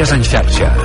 Notícies en xarxa.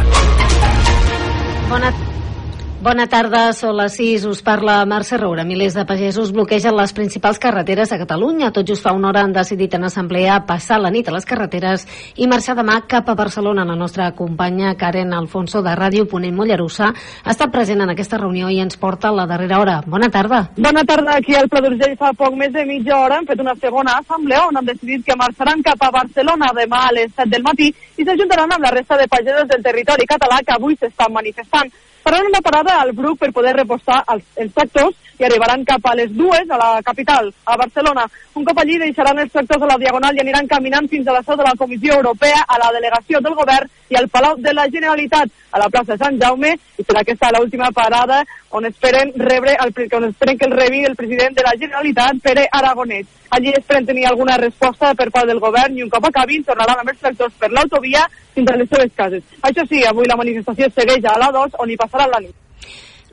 Bona tarda, són les 6, us parla Mercè Roura. Milers de pagesos bloquegen les principals carreteres a Catalunya. Tot just fa una hora han decidit en assemblea passar la nit a les carreteres i marxar demà cap a Barcelona. La nostra companya Karen Alfonso de Ràdio Ponent Mollerussa ha estat present en aquesta reunió i ens porta la darrera hora. Bona tarda. Bona tarda. Aquí al Pla d'Urgell fa poc més de mitja hora hem fet una segona assemblea on han decidit que marxaran cap a Barcelona demà a les 7 del matí i s'ajuntaran amb la resta de pagesos del territori català que avui s'estan manifestant faran una parada al Bruc per poder repostar els, els tractors i arribaran cap a les dues a la capital, a Barcelona. Un cop allí deixaran els tractors a la Diagonal i aniran caminant fins a la seu de la Comissió Europea, a la delegació del govern i al Palau de la Generalitat, a la plaça Sant Jaume, i serà aquesta l'última parada on esperen rebre el, on esperen que el rebi el president de la Generalitat, Pere Aragonès. Allí esperen tenir alguna resposta per part del govern i un cop acabin tornaran amb els tractors per l'autovia fins a les seves cases. Això sí, avui la manifestació segueix a l'A2 on hi passaran la nit.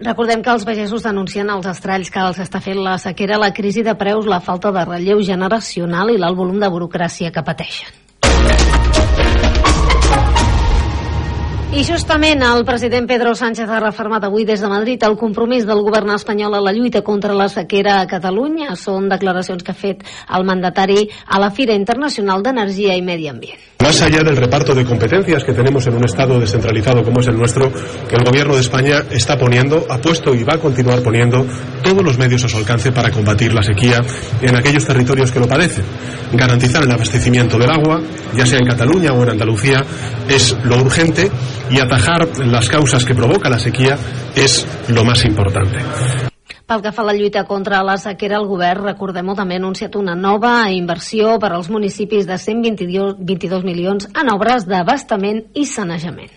Recordem que els pagesos denuncien els estralls que els està fent la sequera, la crisi de preus, la falta de relleu generacional i l'alt volum de burocràcia que pateixen. I justament el president Pedro Sánchez ha reformat avui des de Madrid el compromís del govern espanyol a la lluita contra la sequera a Catalunya. Són declaracions que ha fet el mandatari a la Fira Internacional d'Energia i Medi Ambient. Más allá del reparto de competencias que tenemos en un Estado descentralizado como es el nuestro, el Gobierno de España está poniendo, ha puesto y va a continuar poniendo todos los medios a su alcance para combatir la sequía en aquellos territorios que lo padecen. Garantizar el abastecimiento del agua, ya sea en Cataluña o en Andalucía, es lo urgente y atajar las causas que provoca la sequía es lo más importante. Pel que fa a la lluita contra la sequera, el govern, recordem-ho, també ha anunciat una nova inversió per als municipis de 122 22 milions en obres d'abastament i sanejament.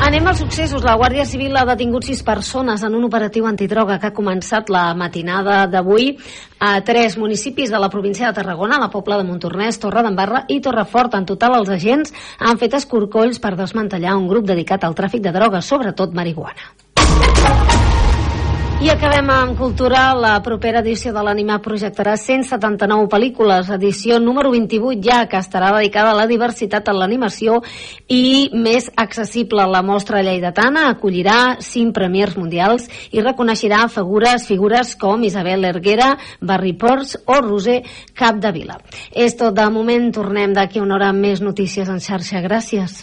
Anem als successos. La Guàrdia Civil ha detingut sis persones en un operatiu antidroga que ha començat la matinada d'avui a tres municipis de la província de Tarragona, la Pobla de Montornès, Torre d'Embarra i Torrefort. En total, els agents han fet escorcolls per desmantellar un grup dedicat al tràfic de drogues, sobretot marihuana. I acabem amb cultura. La propera edició de l'Anima projectarà 179 pel·lícules, edició número 28 ja, que estarà dedicada a la diversitat en l'animació i més accessible. La mostra lleidatana acollirà 5 premiers mundials i reconeixerà figures, figures com Isabel Erguera, Barry Ports o Roser Capdevila. És tot de moment. Tornem d'aquí una hora amb més notícies en xarxa. Gràcies.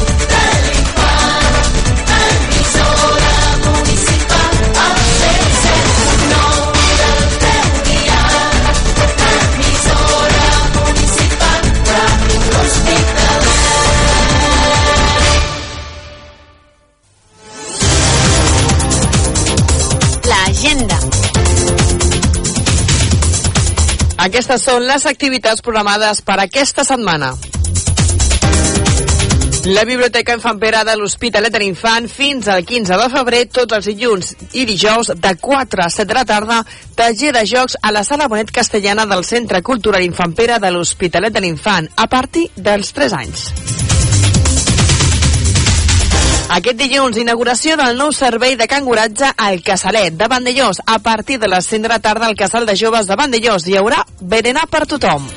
Aquestes són les activitats programades per aquesta setmana. La Biblioteca Infant Pere de l'Hospitalet de l'Infant fins al 15 de febrer, tots els dilluns i dijous de 4 a 7 de la tarda, taller de jocs a la Sala Bonet Castellana del Centre Cultural Infant Pere de l'Hospitalet de l'Infant, a partir dels 3 anys. Aquest dilluns, inauguració del nou servei de canguratge al Casalet de Vandellós. A partir de les 5 de la tarda al Casal de Joves de Vandellós hi haurà berenar per tothom.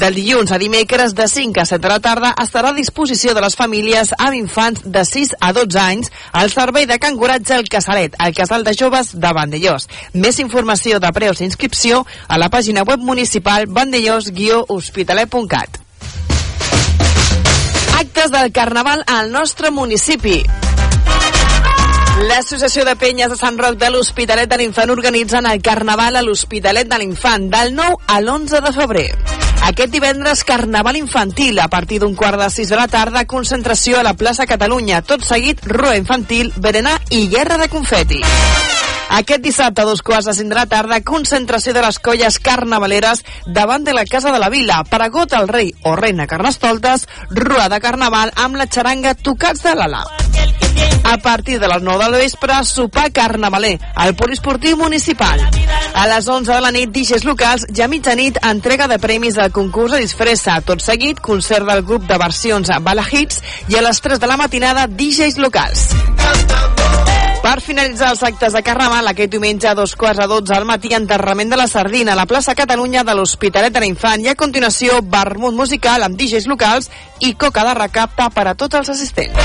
Del dilluns a dimecres de 5 a 7 de la tarda estarà a disposició de les famílies amb infants de 6 a 12 anys el servei de canguratge al Casalet, al Casal de Joves de Vandellós. Més informació de preus i inscripció a la pàgina web municipal vandellós-hospitalet.cat. Actes del Carnaval al nostre municipi. L'Associació de Penyes de Sant Roc de l'Hospitalet de l'Infant organitzen el Carnaval a l'Hospitalet de l'Infant del 9 a l'11 de febrer. Aquest divendres, Carnaval infantil, a partir d'un quart de sis de la tarda, concentració a la plaça Catalunya. Tot seguit, rua infantil, berenar i guerra de confeti. Aquest dissabte, a dos quarts de la tarda, concentració de les colles carnavaleres davant de la Casa de la Vila. Paragot al rei o reina Carnestoltes, rua de carnaval amb la xaranga Tocats de l'Ala. A partir de les 9 del vespre, sopar carnavaler al poliesportiu municipal. A les 11 de la nit, DJs locals, a mitjanit, entrega de premis al concurs de disfressa. Tot seguit, concert del grup de versions Bala Hits i a les 3 de la matinada, DJs locals. Per finalitzar els actes de Carnaval, aquest diumenge a dos quarts a 12 al matí, enterrament de la Sardina a la plaça Catalunya de l'Hospitalet de l'Infant i a continuació vermut musical amb DJs locals i coca de recapte per a tots els assistents.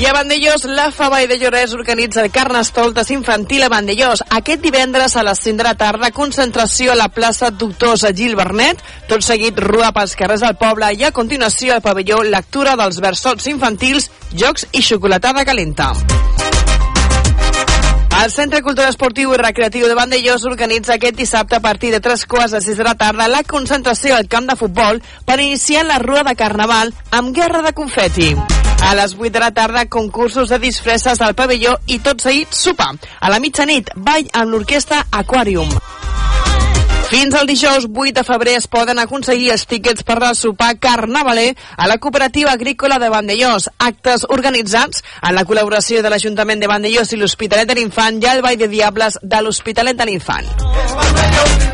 I a Vandellós, la Favall de Llorès organitza el Carnestoltes infantil a Vandellós. Aquest divendres a les 5 de la tarda, concentració a la plaça Doctors Gil Bernet, tot seguit rua pels carrers del poble i a continuació al pavelló lectura dels versots infantils, jocs i xocolatada calenta. El Centre Cultural Esportiu i Recreatiu de Vandellós organitza aquest dissabte a partir de 3 quarts de 6 de la tarda la concentració al camp de futbol per iniciar la rua de Carnaval amb guerra de confeti. A les 8 de la tarda, concursos de disfresses al pavelló i tot seguit sopar. A la mitjanit, ball amb l'orquestra Aquarium. Fins al dijous 8 de febrer es poden aconseguir els tíquets per al sopar carnavaler a la cooperativa agrícola de Vandellós. Actes organitzats en la col·laboració de l'Ajuntament de Vandellós i l'Hospitalet de l'Infant i el Ball de Diables de l'Hospitalet de l'Infant.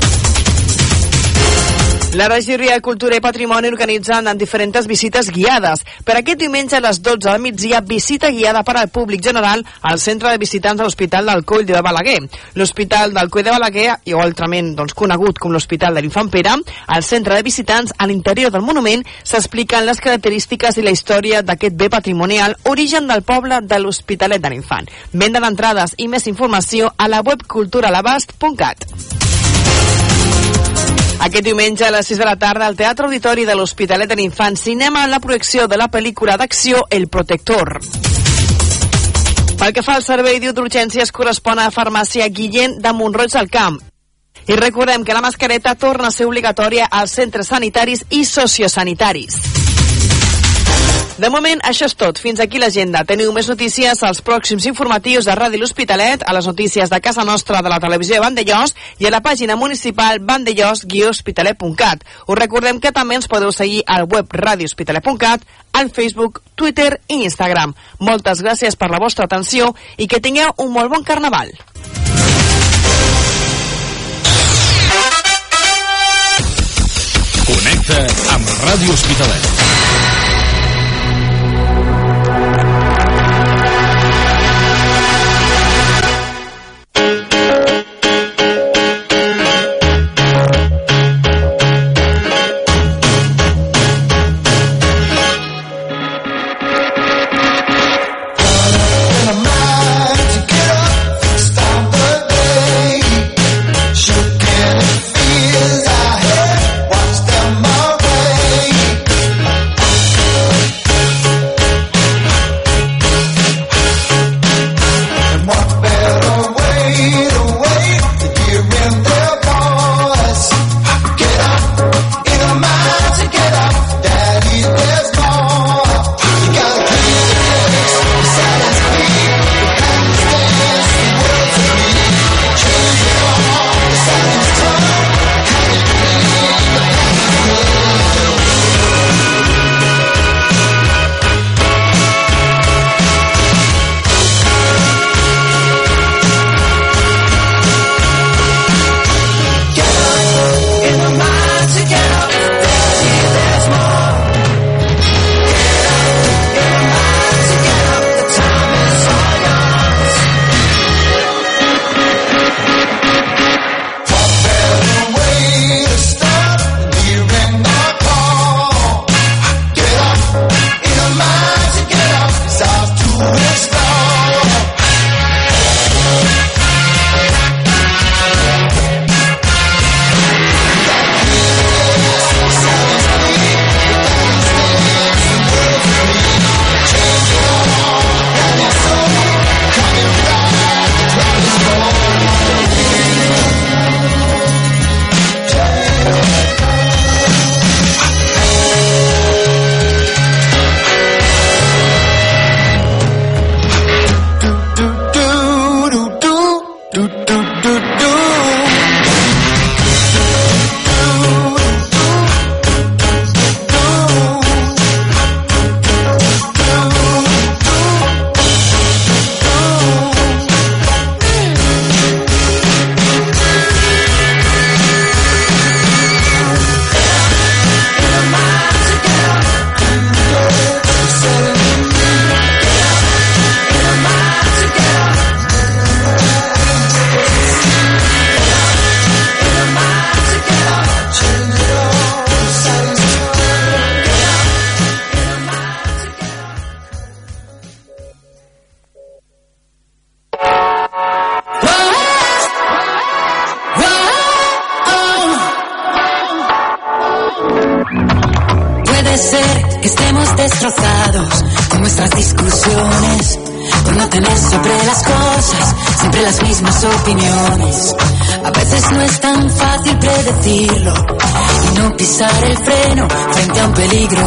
La regidoria de Cultura i Patrimoni organitzen en diferents visites guiades. Per aquest diumenge a les 12 del migdia, visita guiada per al públic general al centre de visitants de l'Hospital del Coll de Balaguer. L'Hospital del Coll de Balaguer, i altrament doncs, conegut com l'Hospital de l'Infant Pere, al centre de visitants, a l'interior del monument, s'expliquen les característiques i la història d'aquest bé patrimonial, origen del poble de l'Hospitalet de l'Infant. Venda d'entrades i més informació a la web culturalabast.cat. Aquest diumenge a les 6 de la tarda al Teatre Auditori de l'Hospitalet de l'Infant cinema la projecció de la pel·lícula d'acció El Protector. Pel que fa al servei d'urgències correspon a la farmàcia Guillén de Montroig del Camp. I recordem que la mascareta torna a ser obligatòria als centres sanitaris i sociosanitaris. De moment, això és tot. Fins aquí l'agenda. Teniu més notícies als pròxims informatius de Ràdio L'Hospitalet, a les notícies de casa nostra de la televisió de Vandellós i a la pàgina municipal vandellós-hospitalet.cat. Us recordem que també ens podeu seguir al web radiohospitalet.cat, al Facebook, Twitter i Instagram. Moltes gràcies per la vostra atenció i que tingueu un molt bon carnaval. Connecta amb Ràdio Hospitalet. peligro.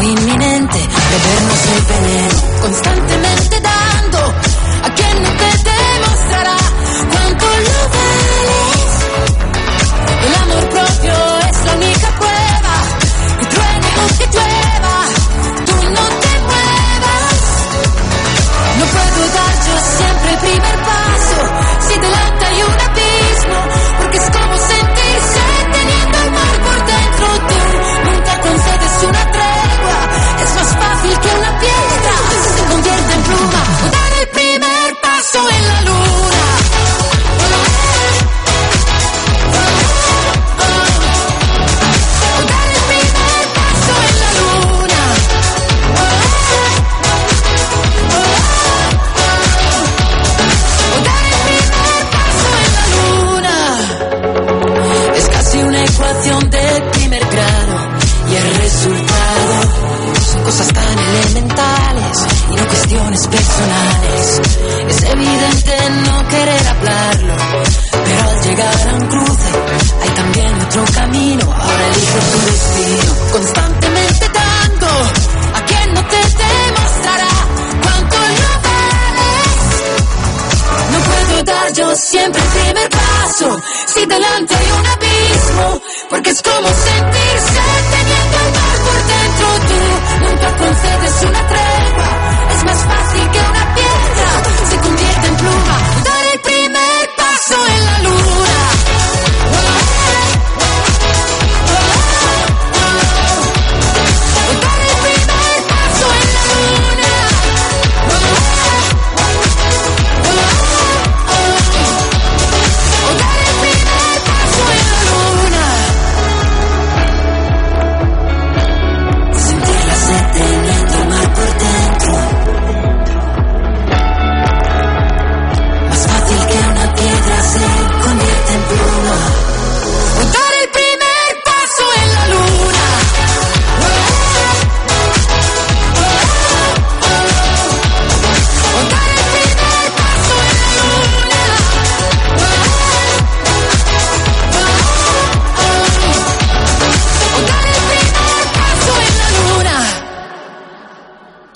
primer paso, si delante hay un abismo, porque es como sentirse teniendo el mar por dentro, tú nunca concedes una traición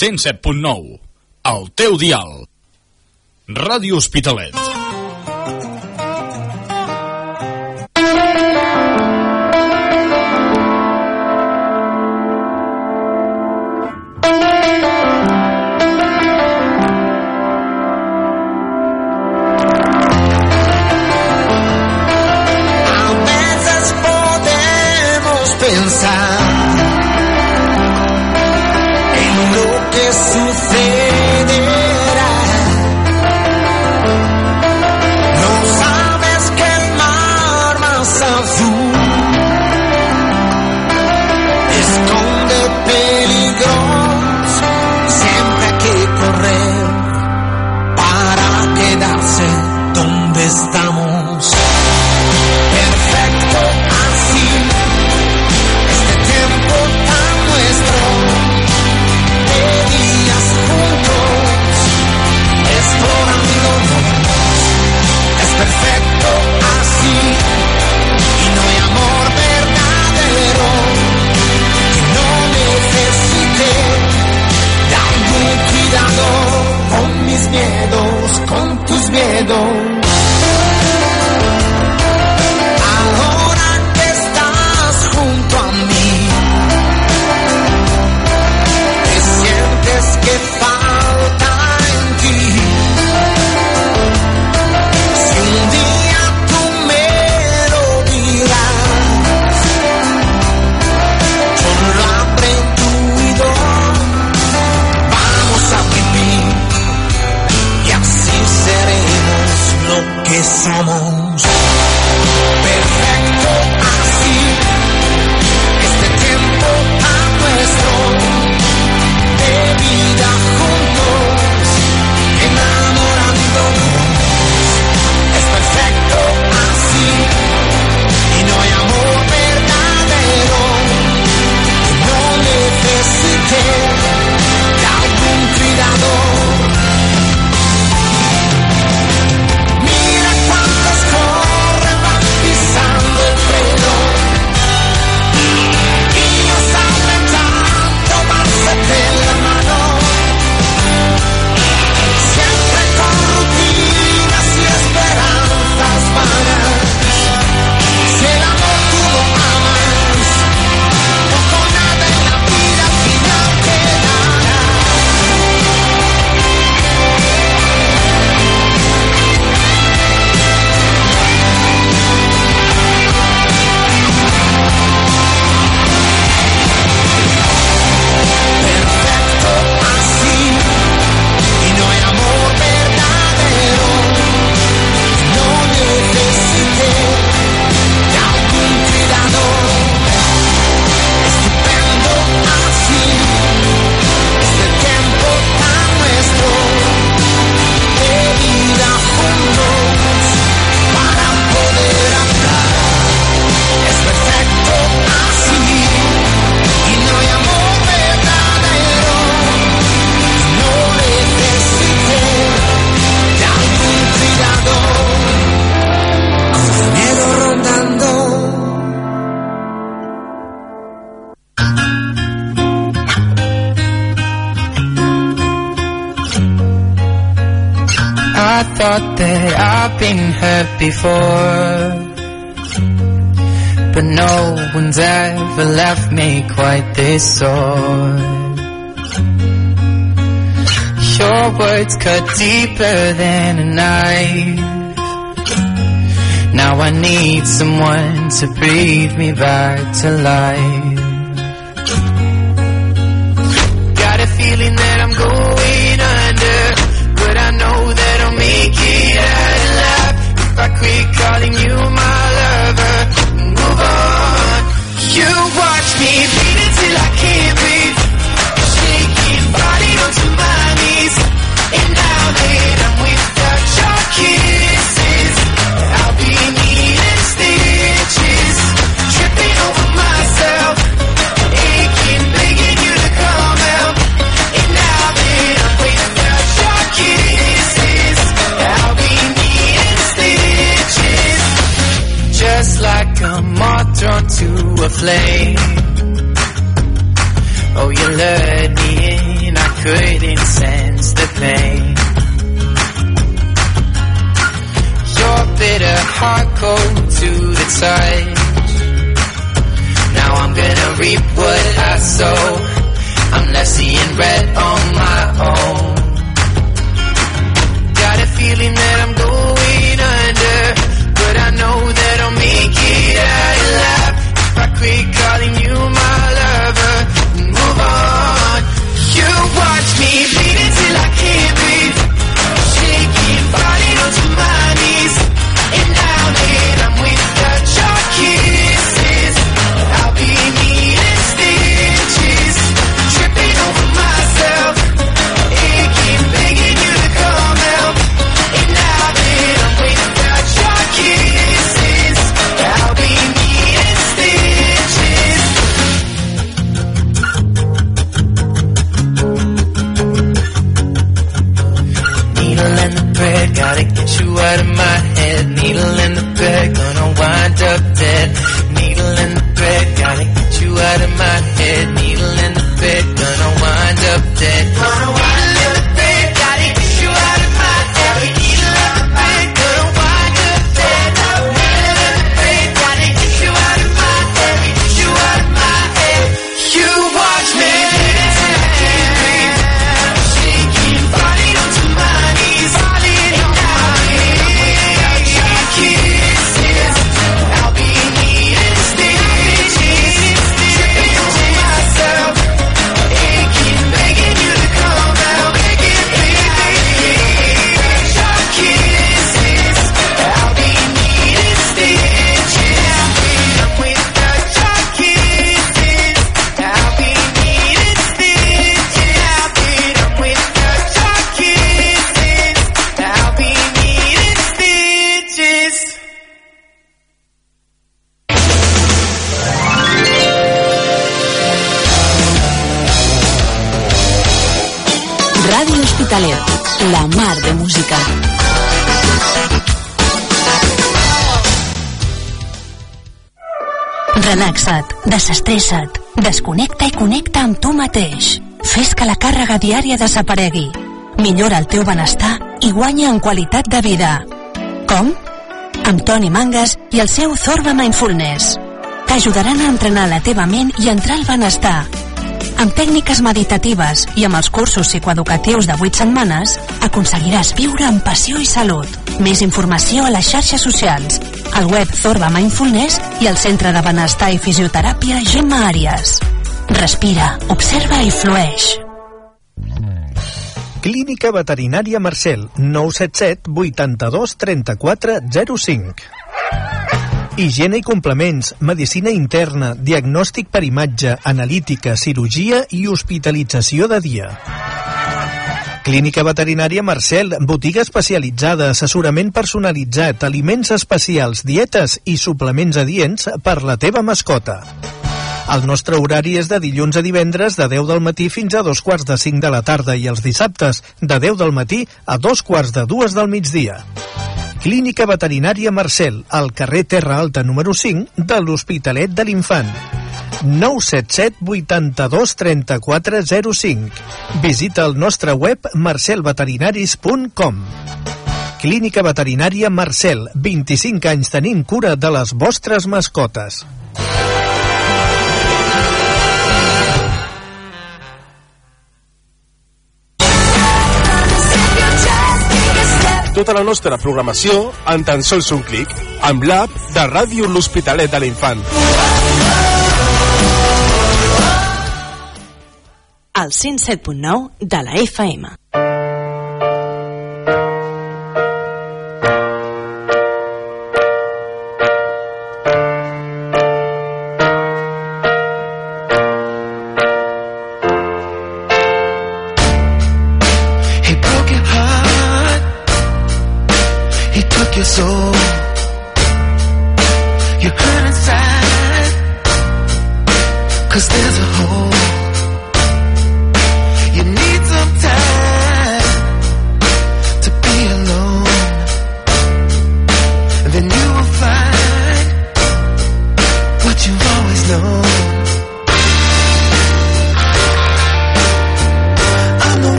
107.9, el teu dial. Ràdio Hospitalet. están before. But no one's ever left me quite this sore. Your words cut deeper than a knife. Now I need someone to breathe me back to life. Desestressa't, desconnecta i connecta amb tu mateix. Fes que la càrrega diària desaparegui. Millora el teu benestar i guanya en qualitat de vida. Com? Amb Toni Mangas i el seu Zorba Mindfulness. T'ajudaran a entrenar la teva ment i entrar al benestar. Amb tècniques meditatives i amb els cursos psicoeducatius de 8 setmanes, aconseguiràs viure amb passió i salut. Més informació a les xarxes socials, al web Zorba Mindfulness i al Centre de Benestar i Fisioteràpia Gemma Àries. Respira, observa i flueix. Clínica Veterinària Marcel, 977 82 34 05. Higiene i complements, medicina interna, diagnòstic per imatge, analítica, cirurgia i hospitalització de dia. Clínica Veterinària Marcel, botiga especialitzada, assessorament personalitzat, aliments especials, dietes i suplements adients per la teva mascota. El nostre horari és de dilluns a divendres de 10 del matí fins a dos quarts de 5 de la tarda i els dissabtes de 10 del matí a dos quarts de dues del migdia. Clínica Veterinària Marcel, al carrer Terra Alta número 5 de l'Hospitalet de l'Infant. 977 82 34 05. Visita el nostre web marcelveterinaris.com. Clínica Veterinària Marcel, 25 anys tenint cura de les vostres mascotes. Tota la nostra programació en tan sols un clic, amb l'app de Ràdio L'Hospitalet de l'Infant. Al 107.9 de la FM.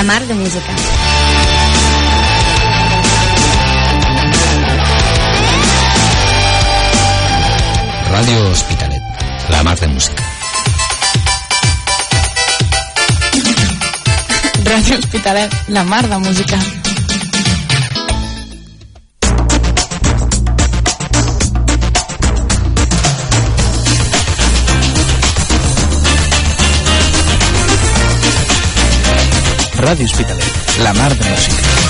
la mar de música. Radio Hospitalet, la mar de música. Radio Hospitalet, la mar de música. Radio Hospitalet, la mar de música.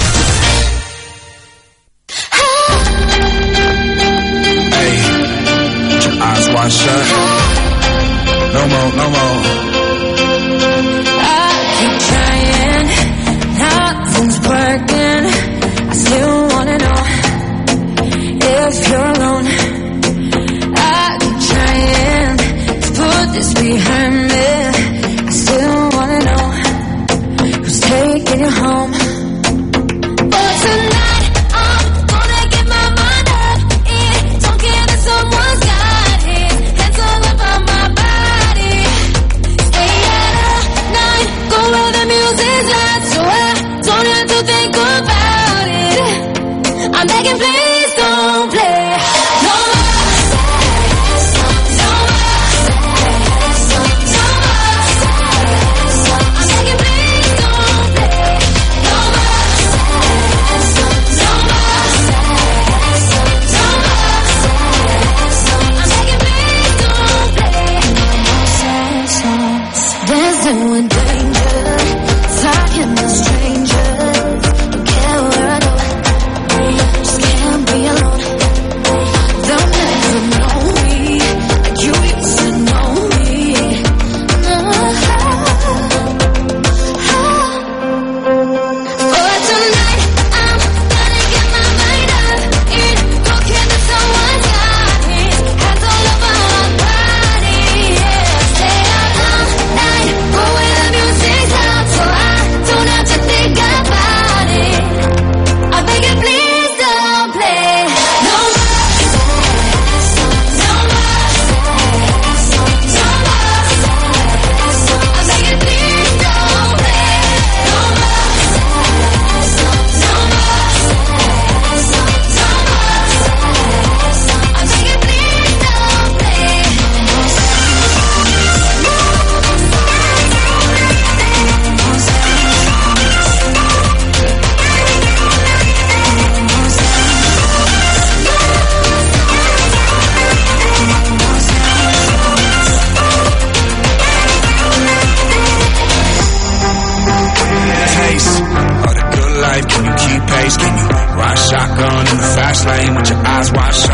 eyes wide shut.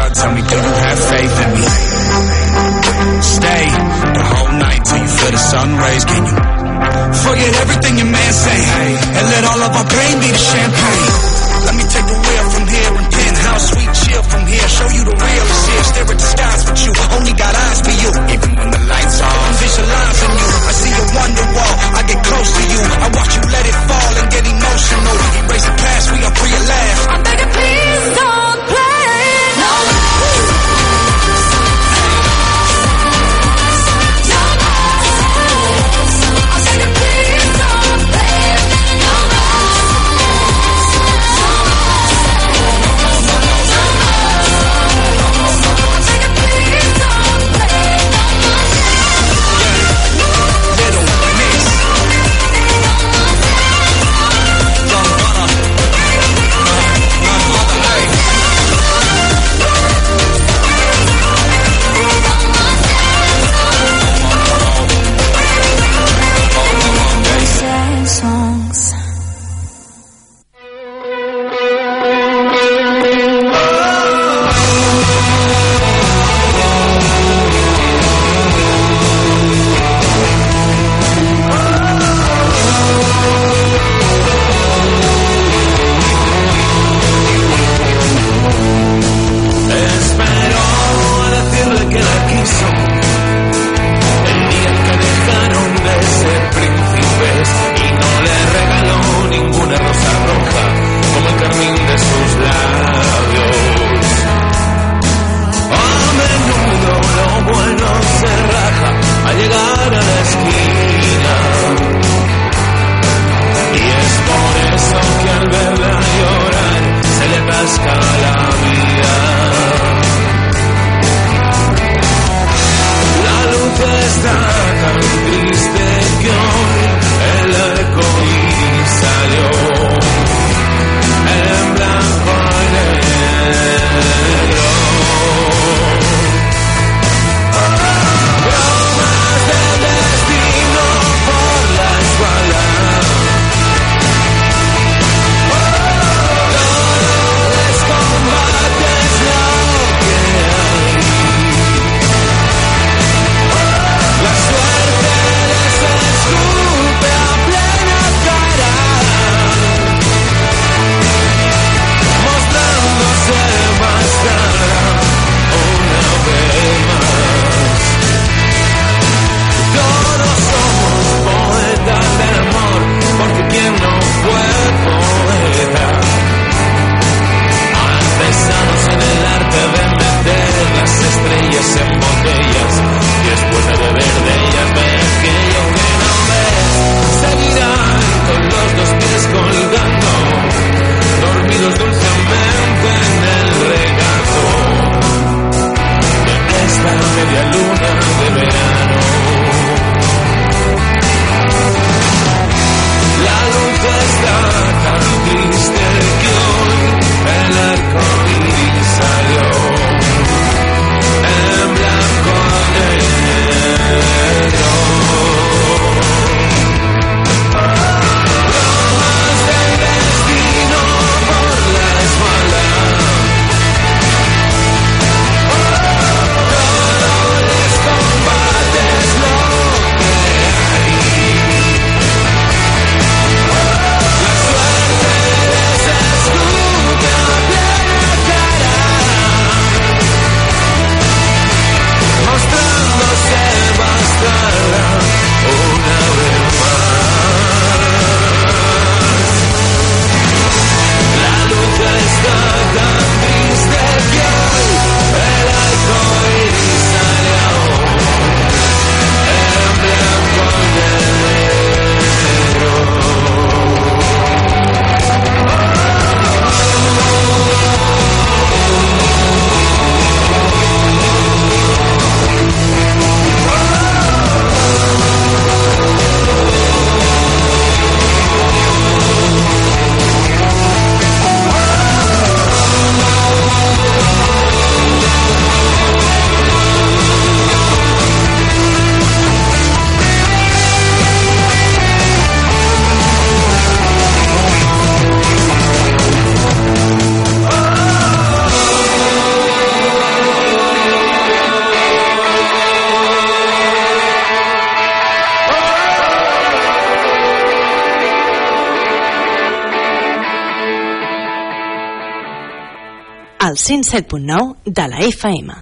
107.9 de la FM.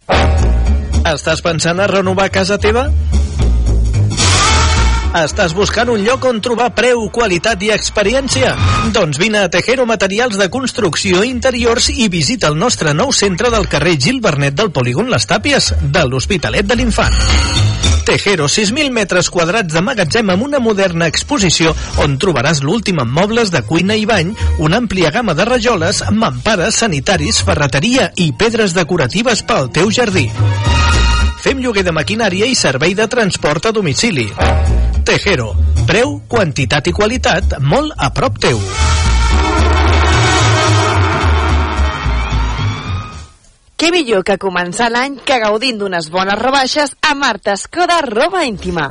Estàs pensant a renovar casa teva? Estàs buscant un lloc on trobar preu, qualitat i experiència? Doncs vine a Tejero Materials de Construcció Interiors i visita el nostre nou centre del carrer Gil Bernet del Polígon Les Tàpies, de l'Hospitalet de l'Infant. Tejero, 6.000 metres quadrats de magatzem amb una moderna exposició on trobaràs l'últim en mobles de cuina i bany, una àmplia gamma de rajoles, mampares, sanitaris, ferreteria i pedres decoratives pel teu jardí. Fem lloguer de maquinària i servei de transport a domicili. Tejero. Preu, quantitat i qualitat molt a prop teu. Què millor que començar l'any que gaudint d'unes bones rebaixes a Marta Escoda Roba Íntima.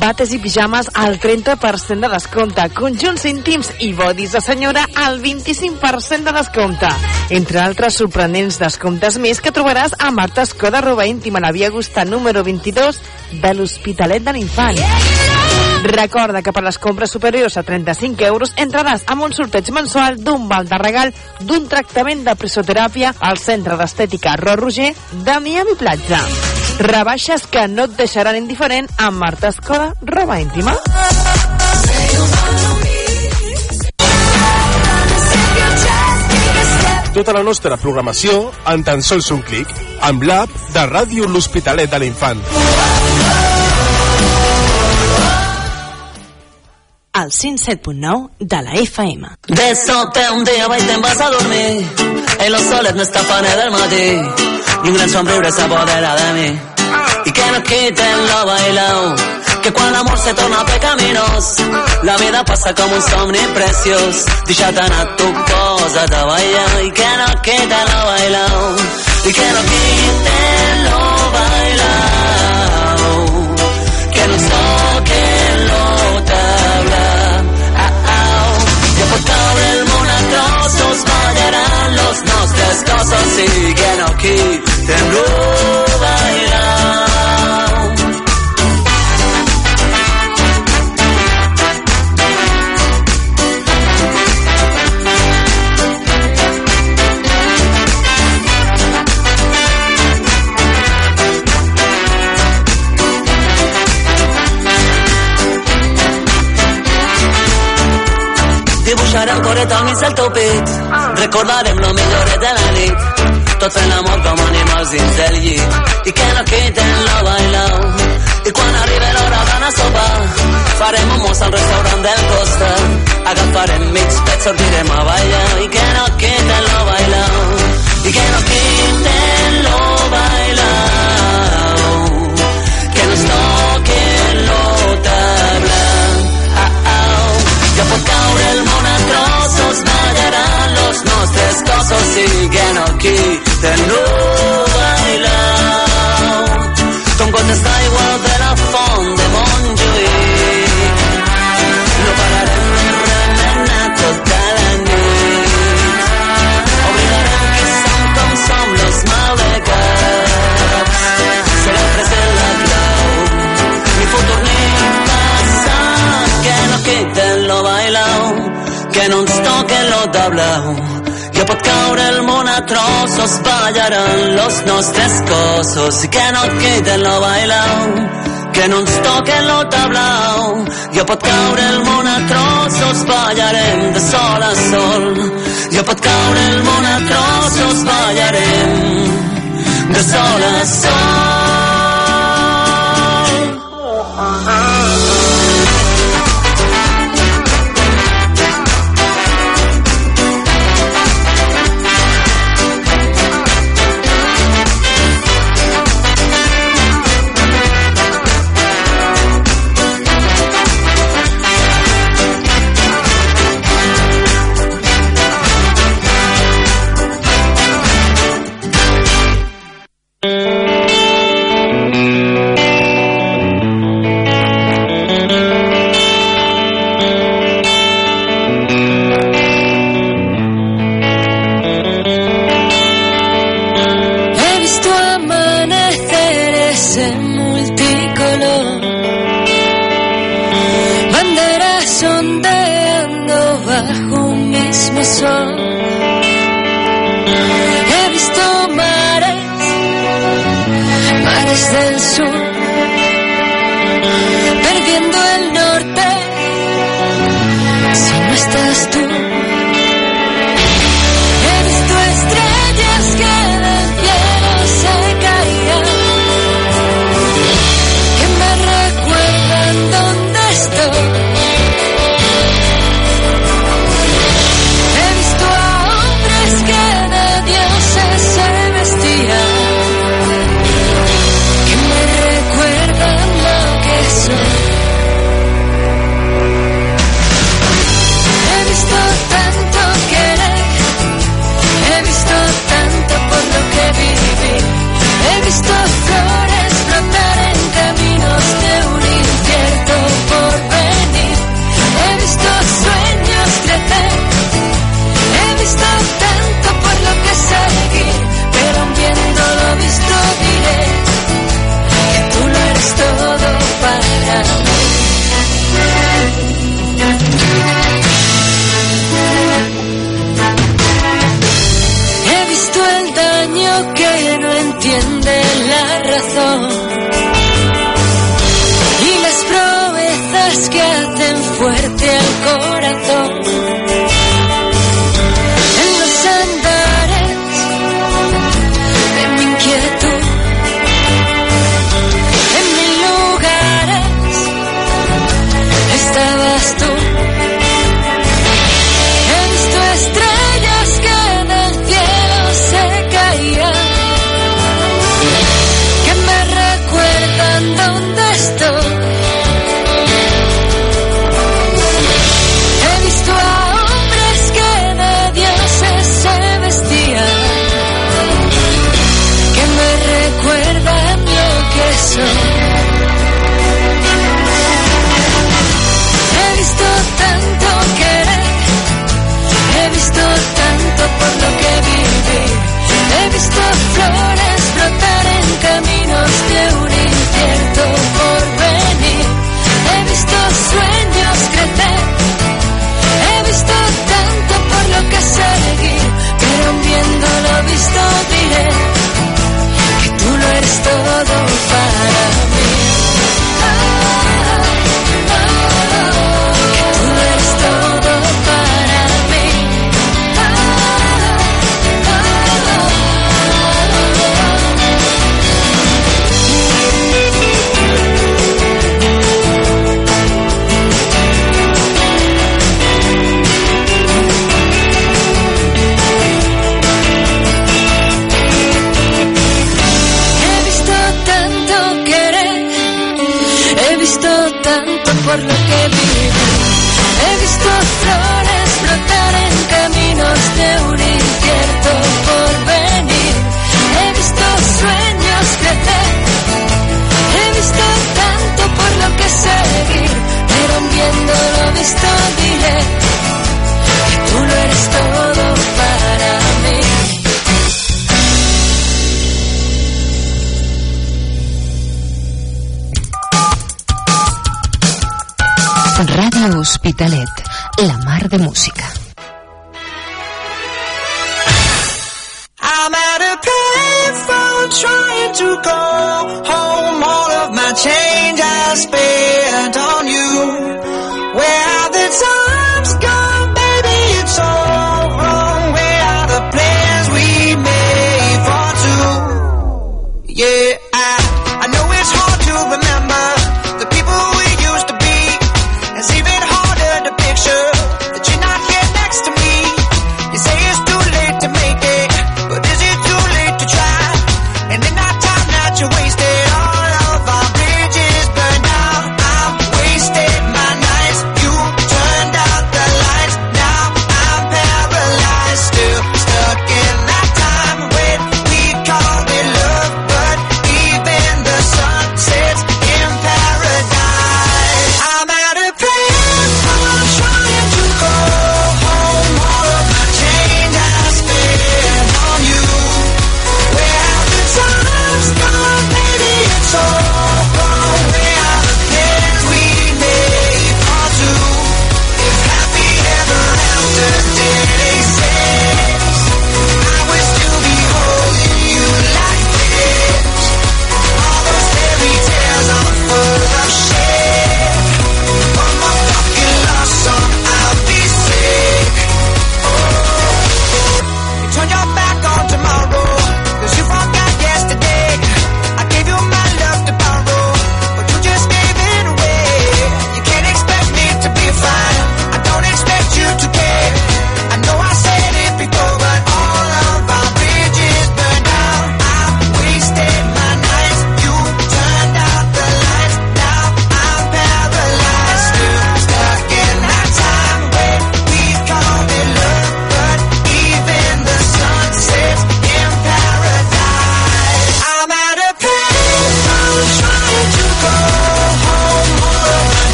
Bates i pijames al 30% de descompte, conjunts íntims i bodis de senyora al 25% de descompte. Entre altres sorprenents descomptes més que trobaràs a Marta Escoda Roba Íntima, la via Gusta número 22 de l'Hospitalet de l'Infant. Recorda que per les compres superiors a 35 euros entraràs amb un sorteig mensual d'un val de regal d'un tractament de presoteràpia al Centre d'Estètica Ro Roger de Miami Platja. Rebaixes que no et deixaran indiferent amb Marta Escoda, roba íntima. Tota la nostra programació en tan sols un clic amb l'app de Ràdio L'Hospitalet de l'Infant. Al 107.9 de la FM. De sobte un dia vaig te'n vas a dormir i los soles m'escapan del matí i un gran somriure s'apodera de mi no quiten lo bailao que quan l'amor se torna pecaminos la vida passa com un somni preciós deixa't anar tu posa't a ballar i que no quiten lo bailao i que no quiten lo bailao que no toquen lo tabla ah, ah. que el món a trossos ballaran los nostres cossos i que no quiten Coret al teu pit. Recordarem lo millor de la nit. Tot fent l'amor com animals dins del llit. I que no quiten la bailau I quan arribi l'hora d'anar a sopar Farem un mos al restaurant del costat. Agafarem mig pet, sortirem a ballar. I que no quiten la bailau I que no quiten lo bailau Que nos toquen lo tabla ah, ah. Ja pot los nostres cossos i que no quiten lo bailau. Com gotes d'aigua de la font de Montjuïc. Tablao. Que pot caure el món a trossos, ballaran los nostres cossos i que no quiten lo bailao, que no ens toquen lo tablao. Ja pot caure el món a trossos, ballarem de sol a sol. Ja pot caure el món a trossos, ballarem de sol a sol. La mar de música.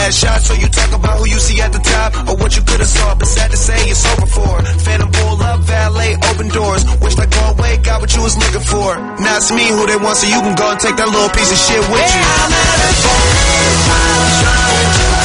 last shot, so you talk about who you see at the top or what you could have saw. But sad to say, it's over for. Phantom pull up, valet, open doors. Wish like away, got what you was looking for. Now it's me who they want, so you can go and take that little piece of shit with you. Yeah, I'm at a I'm trying to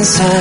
inside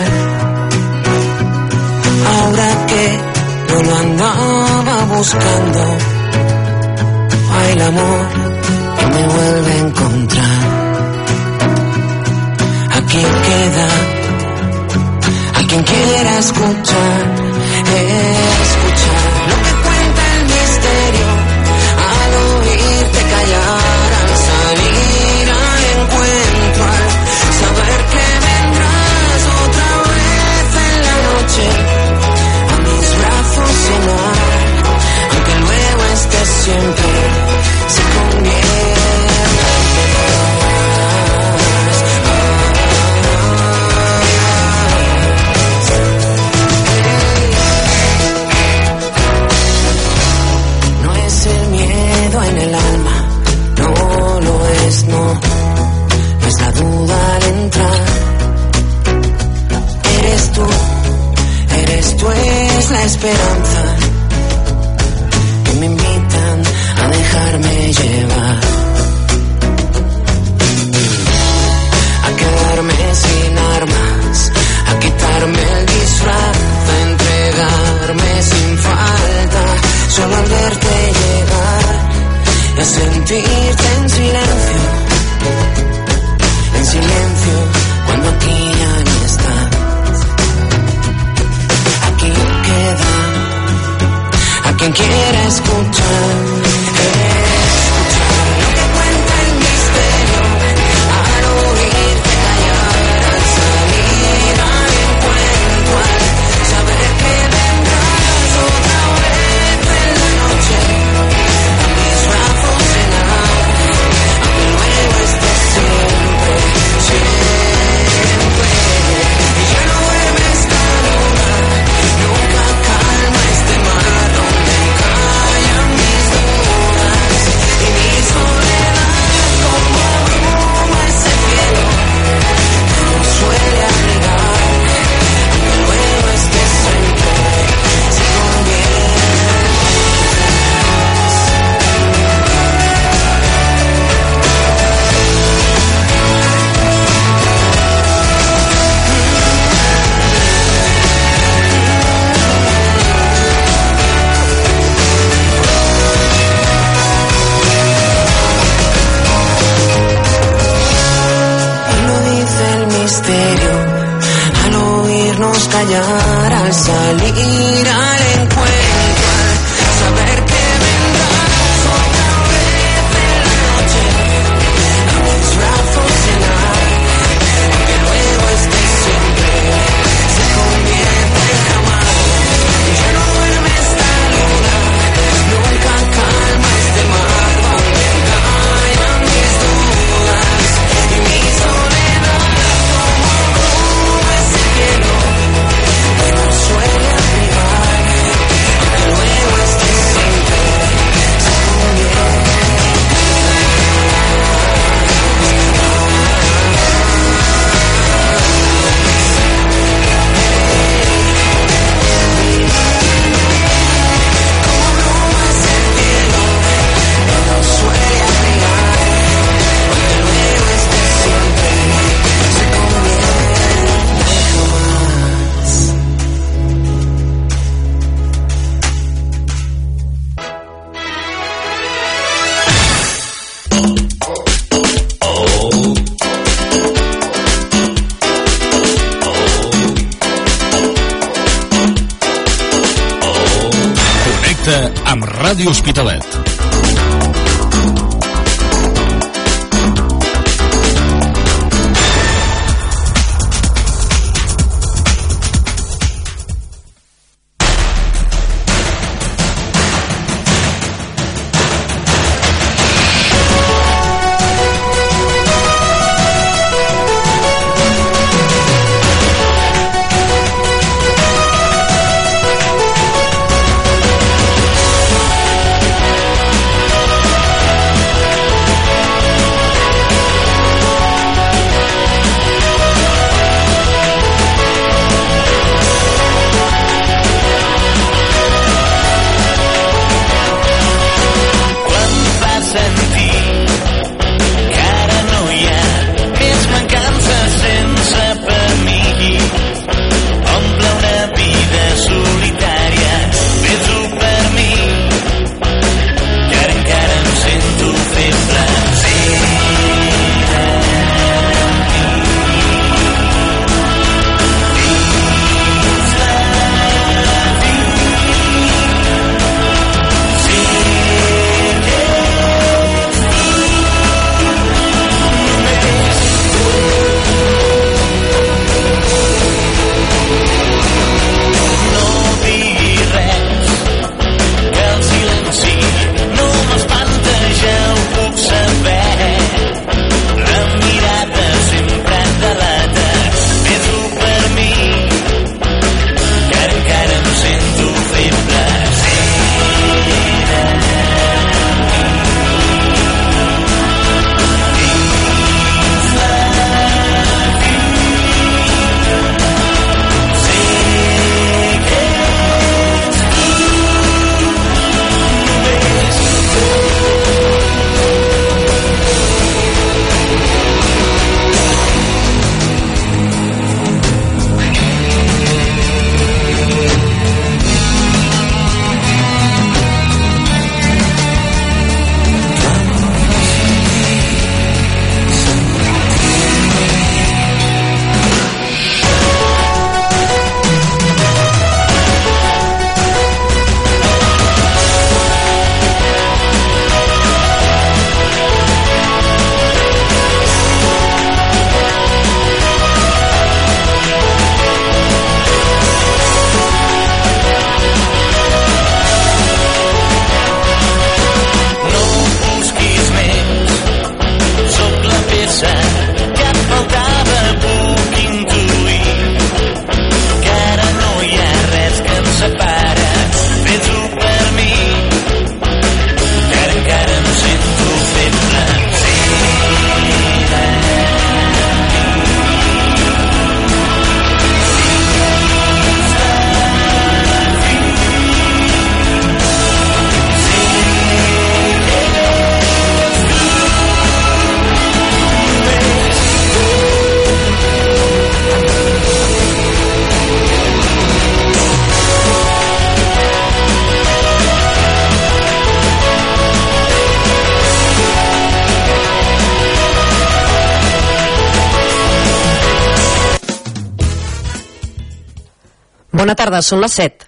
tarda, són les 7.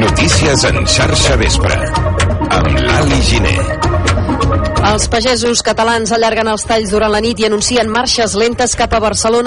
Notícies en xarxa vespre amb l'Ali Giné. Els pagesos catalans allarguen els talls durant la nit i anuncien marxes lentes cap a Barcelona